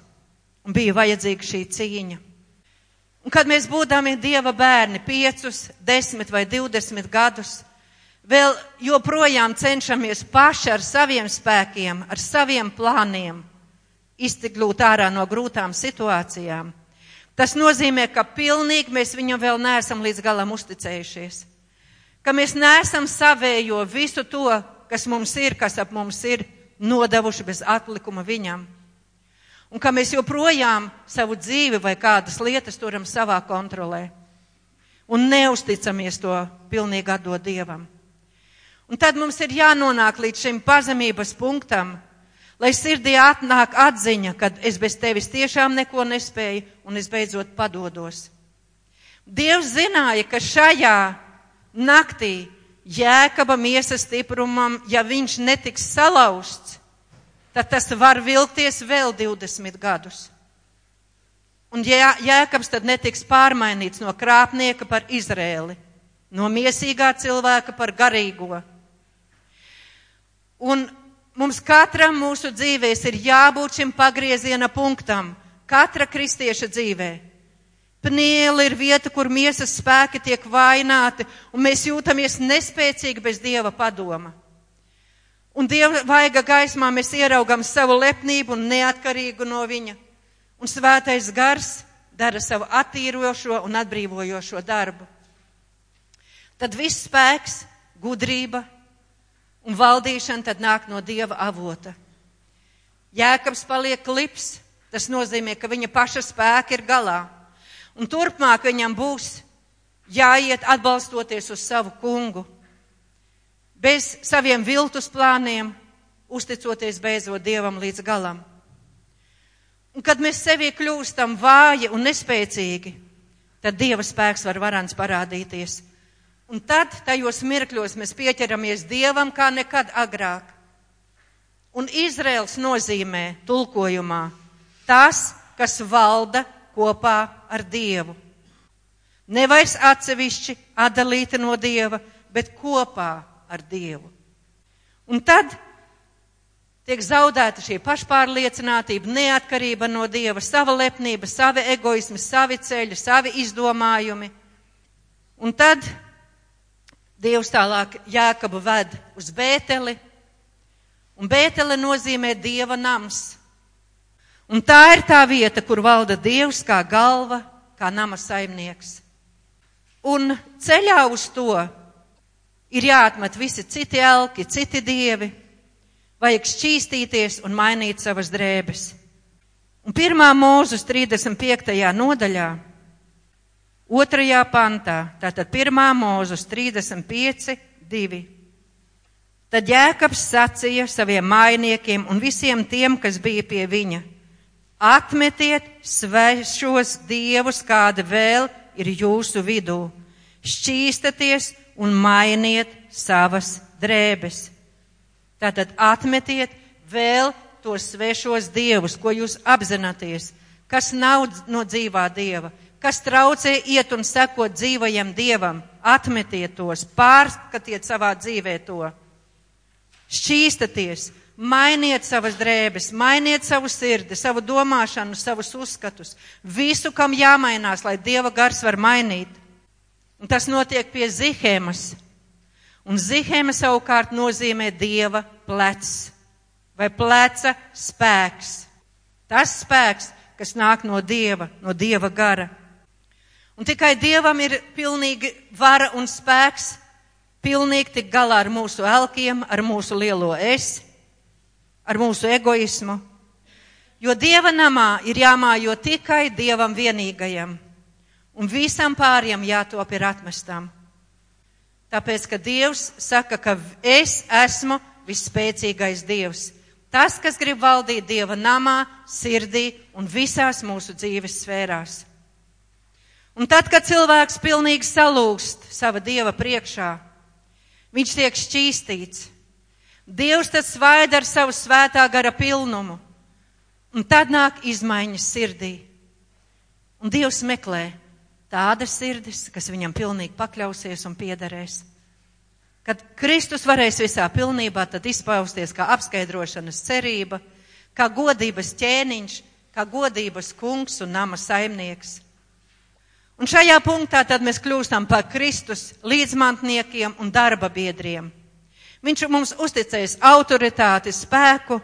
S2: Un bija vajadzīga šī cīņa. Un kad mēs būdami Dieva bērni, piecus, desmit vai divdesmit gadus, vēl joprojām cenšamies paši ar saviem spēkiem, ar saviem plāniem iztikļūt ārā no grūtām situācijām. Tas nozīmē, ka pilnīgi mēs viņam vēl neesam līdz galam uzticējušies. Ka mēs neesam savējo visu to, kas mums ir, kas ap mums ir, nodevuši bez atlikuma viņam. Un ka mēs joprojām savu dzīvi vai kādas lietas turam savā kontrolē. un neusticamies to pilnīgi atdot Dievam. Un tad mums ir jānonāk līdz šim pazemības punktam, lai sirdī atnāk atziņa, ka es bez tevis tiešām neko nespēju un es beidzot padodos. Dievs zināja, ka šajā naktī jēkaba miesas stiprumam, ja viņš netiks salauzts, tad tas var vilkties vēl 20 gadus. Un jā, jēkabs tad netiks pārmainīts no krāpnieka par Izrēli, no miesīgā cilvēka par garīgo. Un mums katram mūsu dzīvēs ir jābūt šim pagrieziena punktam, katra kristieša dzīvē. Pniela ir vieta, kur miesas spēki tiek vaināti, un mēs jūtamies nespēcīgi bez Dieva padoma. Un Dieva vaiga gaismā mēs ieraugam savu lepnību un neatkarīgu no Viņa. Un svētais gars dara savu attīrošo un atbrīvojošo darbu. Tad viss spēks, gudrība un valdīšana tad nāk no Dieva avota. Jēkabs paliek klips, tas nozīmē, ka viņa paša spēka ir galā. Un turpmāk viņam būs jāiet atbalstoties uz savu kungu, bez saviem viltus plāniem, uzticoties beidzot Dievam līdz galam. Un kad mēs sevi kļūstam vāji un nespēcīgi, tad Dieva spēks var varans parādīties. Un tad tajos mirkļos mēs pieķeramies Dievam kā nekad agrāk. Un Izraels nozīmē tulkojumā tas, kas valda kopā ar Dievu. Nevairs atsevišķi atdalīta no Dieva, bet kopā ar Dievu. Un tad tiek zaudēta šī pašpārliecinātība, neatkarība no Dieva, sava lepnība, savi egoismi, savi ceļi, savi izdomājumi. Un tad Dievs tālāk Jākabu ved uz Bēteli, un Bētele nozīmē Dieva nams. Un tā ir tā vieta, kur valda Dievs kā galva, kā nama saimnieks. Un ceļā uz to ir jāatmet visi citi elki, citi dievi, vajag šķīstīties un mainīt savas drēbes. Un pirmā mūzus 35. nodaļā, otrajā pantā, tātad pirmā mūzus 35, 2. Tad Jēkabs sacīja saviem mainiekiem un visiem tiem, kas bija pie viņa Atmetiet svešos dievus, kāda vēl ir jūsu vidū. Šķīstaties un mainiet savas drēbes. Tātad atmetiet vēl tos svešos dievus, ko jūs apzināties, kas nav no dzīvā dieva, kas traucē iet un sekot dzīvajam dievam. Atmetiet tos, pārskatiet savā dzīvē to. Šķīstaties, Mainiet savas drēbes, mainiet savu sirdi, savu domāšanu, savus uzskatus. Visu, kam jāmainās, lai Dieva gars var mainīt. Un tas notiek pie zihēmas. Un zihēma savukārt nozīmē Dieva plecs vai pleca spēks. Tas spēks, kas nāk no Dieva, no Dieva gara. Un tikai Dievam ir pilnīgi vara un spēks pilnīgi tik galā ar mūsu elkiem, ar mūsu lielo esi ar mūsu egoismu. Jo Dieva namā ir jāmājo tikai Dievam vienīgajam, un visam pāriem jātop ir atmestam. Tāpēc, ka Dievs saka, ka es esmu visspēcīgais Dievs. Tas, kas grib valdīt Dieva namā, sirdī un visās mūsu dzīves sfērās. Un tad, kad cilvēks pilnīgi salūst sava Dieva priekšā, viņš tiek šķīstīts, Dievs tad svaida ar savu svētā gara pilnumu. Un tad nāk izmaiņas sirdī. Un Dievs meklē tādas sirdis, kas viņam pilnīgi pakļausies un piederēs. Kad Kristus varēs visā pilnībā tad izpausties kā apskaidrošanas cerība, kā godības ķēniņš, kā godības kungs un nama saimnieks. Un šajā punktā tad mēs kļūstam par Kristus līdzmantniekiem un darba biedriem. Viņš mums uzticēs autoritāti, spēku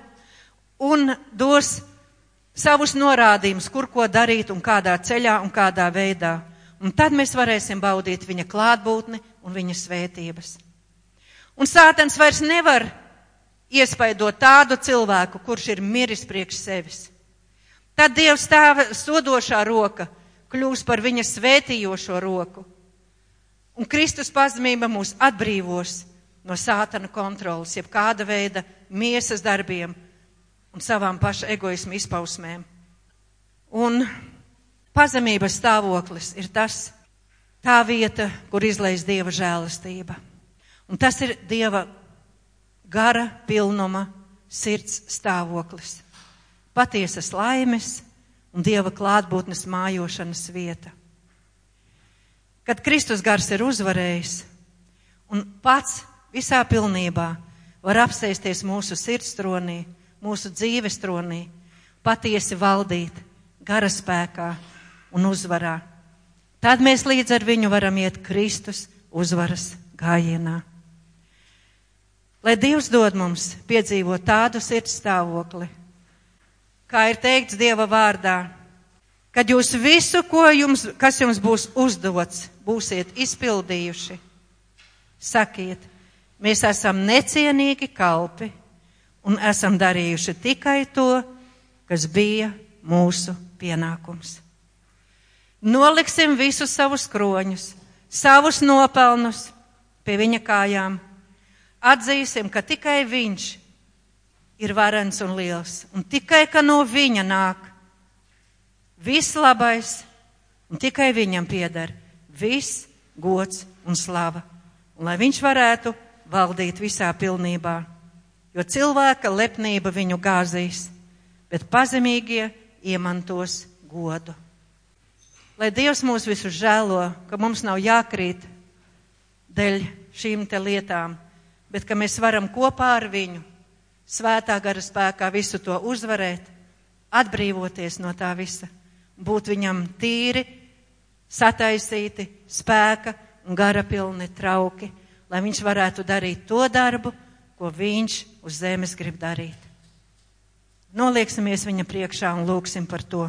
S2: un dos savus norādījumus, kur ko darīt un kādā ceļā un kādā veidā. Un tad mēs varēsim baudīt viņa klātbūtni un viņa svētības. Un sātens vairs nevar iespaidot tādu cilvēku, kurš ir miris priekš sevis. Tad Dievs tēva sodošā roka kļūs par viņa svētījošo roku. Un Kristus pazemība mūs atbrīvos no sātana kontrolas, jeb kāda veida miesas darbiem un savām paša egoismu izpausmēm. Un pazemības stāvoklis ir tas, tā vieta, kur izlaiž Dieva žēlastība. Un tas ir Dieva gara pilnuma sirds stāvoklis. Patiesas laimes un Dieva klātbūtnes mājošanas vieta. Kad Kristus gars ir uzvarējis un pats visā pilnībā var apsēsties mūsu sirdstronī, mūsu dzīves tronī, patiesi valdīt, gara spēkā un uzvarā. Tad mēs līdz ar viņu varam iet Kristus uzvaras gājienā. Lai Dievs dod mums piedzīvot tādu sirds stāvokli, kā ir teikts Dieva vārdā, kad jūs visu, jums, kas jums būs uzdots, būsiet izpildījuši, sakiet, mēs esam necienīgi kalpi un esam darījuši tikai to, kas bija mūsu pienākums. Noliksim visus savus kroņus, savus nopelnus pie viņa kājām. Atzīsim, ka tikai viņš ir varens un liels, un tikai ka no viņa nāk viss labais, un tikai viņam pieder viss gods un slava, un lai viņš varētu valdīt visā pilnībā jo cilvēka lepnība viņu gāzīs, bet pazemīgie iemantos godu. Lai Dievs mūs visus žēlo, ka mums nav jākrīt dēļ šīm te lietām, bet ka mēs varam kopā ar viņu svētā gara spēkā visu to uzvarēt, atbrīvoties no tā visa, būt viņam tīri, sataisīti, spēka un gara pilni trauki, lai viņš varētu darīt to darbu, ko viņš uz zemes grib darīt. Nolieksimies viņa priekšā un lūksim par to.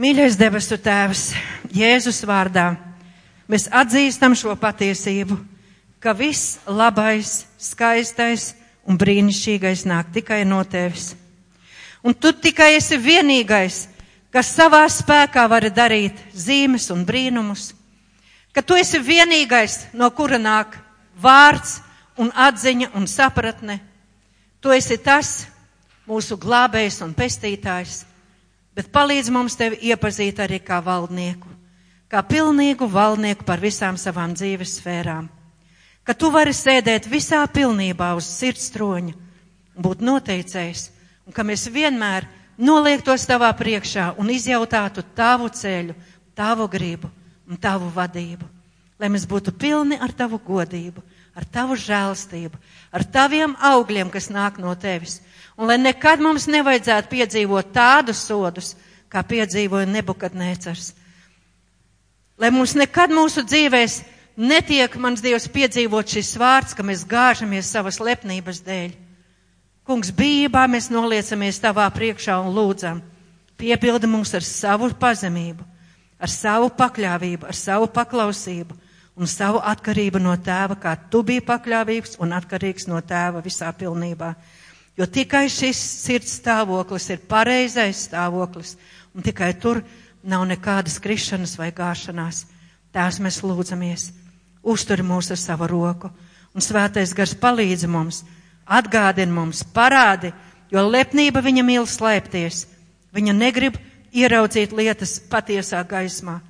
S2: Mīļais debesu Tēvs, Jēzus vārdā, mēs atzīstam šo patiesību, ka viss labais, skaistais un brīnišķīgais nāk tikai no Tevis. Un Tu tikai esi vienīgais, kas savā spēkā var darīt zīmes un brīnumus, ka Tu esi vienīgais, no kura nāk vārds, un atziņa un sapratne. Tu esi tas mūsu glābējs un pestītājs, bet palīdz mums tevi iepazīt arī kā valdnieku, kā pilnīgu valdnieku par visām savām dzīves sfērām. Ka tu vari sēdēt visā pilnībā uz sirds troņa un būt noteicējs, un ka mēs vienmēr noliektos tavā priekšā un izjautātu tavu ceļu, tavu gribu un tavu vadību, lai mēs būtu pilni ar tavu godību ar tavu žēlstību, ar taviem augļiem, kas nāk no tevis. Un lai nekad mums nevajadzētu piedzīvot tādus sodus, kā piedzīvoja Nebukadnēcars. Lai mums nekad mūsu dzīvēs netiek, mans Dievs, piedzīvot šis vārds, ka mēs gāžamies savas lepnības dēļ. Kungs, bībā mēs noliecamies tavā priekšā un lūdzam, piepildi mums ar savu pazemību, ar savu pakļāvību, ar savu paklausību un savu atkarību no tēva, kā tu biji pakļāvīgs un atkarīgs no tēva visā pilnībā. Jo tikai šis sirds stāvoklis ir pareizais stāvoklis, un tikai tur nav nekādas krišanas vai gāšanās. Tās mēs lūdzamies. Uztur mūs ar savu roku, un svētais gars palīdz mums, atgādina mums, parādi, jo lepnība viņa mīl slēpties. Viņa negrib ieraudzīt lietas patiesā gaismā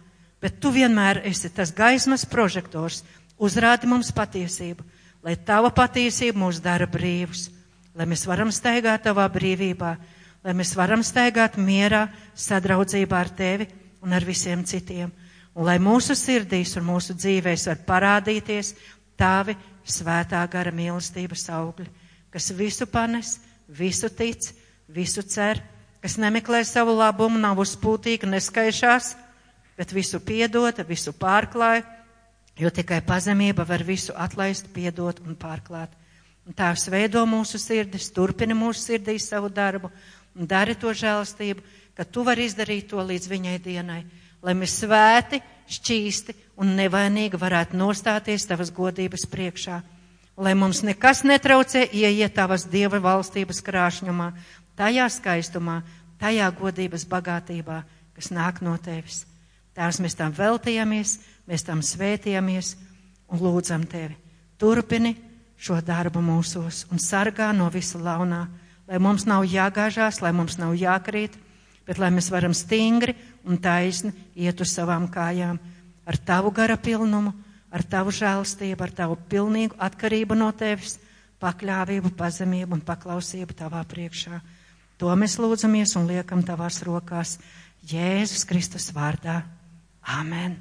S2: bet tu vienmēr esi tas gaismas prožektors, uzrādi mums patiesību, lai tava patiesība mūs dara brīvus, lai mēs varam staigāt tavā brīvībā, lai mēs varam staigāt mierā, sadraudzībā ar tevi un ar visiem citiem, un lai mūsu sirdīs un mūsu dzīvēs var parādīties tavi svētā gara mīlestības augļi, kas visu panes, visu tic, visu cer, kas nemeklē savu labumu, nav uzpūtīga, neskaišās, bet visu piedota, visu pārklāja, jo tikai pazemība var visu atlaist, piedot un pārklāt. Un tās veido mūsu sirdis, turpina mūsu sirdīs savu darbu un dari to žēlastību, ka tu vari izdarīt to līdz viņai dienai, lai mēs svēti, šķīsti un nevainīgi varētu nostāties tavas godības priekšā. Lai mums nekas netraucē ieiet tavas dieva valstības krāšņumā, tajā skaistumā, tajā godības bagātībā, kas nāk no tevis. Tēvs, mēs tam veltījamies, mēs tam svētījamies un lūdzam tevi. Turpini šo darbu mūsos un sargā no visa launā, lai mums nav jāgāžās, lai mums nav jākrīt, bet lai mēs varam stingri un taisni iet uz savām kājām ar tavu gara pilnumu, ar tavu žēlstību, ar tavu pilnīgu atkarību no tevis, pakļāvību, pazemību un paklausību tavā priekšā. To mēs lūdzamies un liekam tavās rokās Jēzus Kristus vārdā. Amen!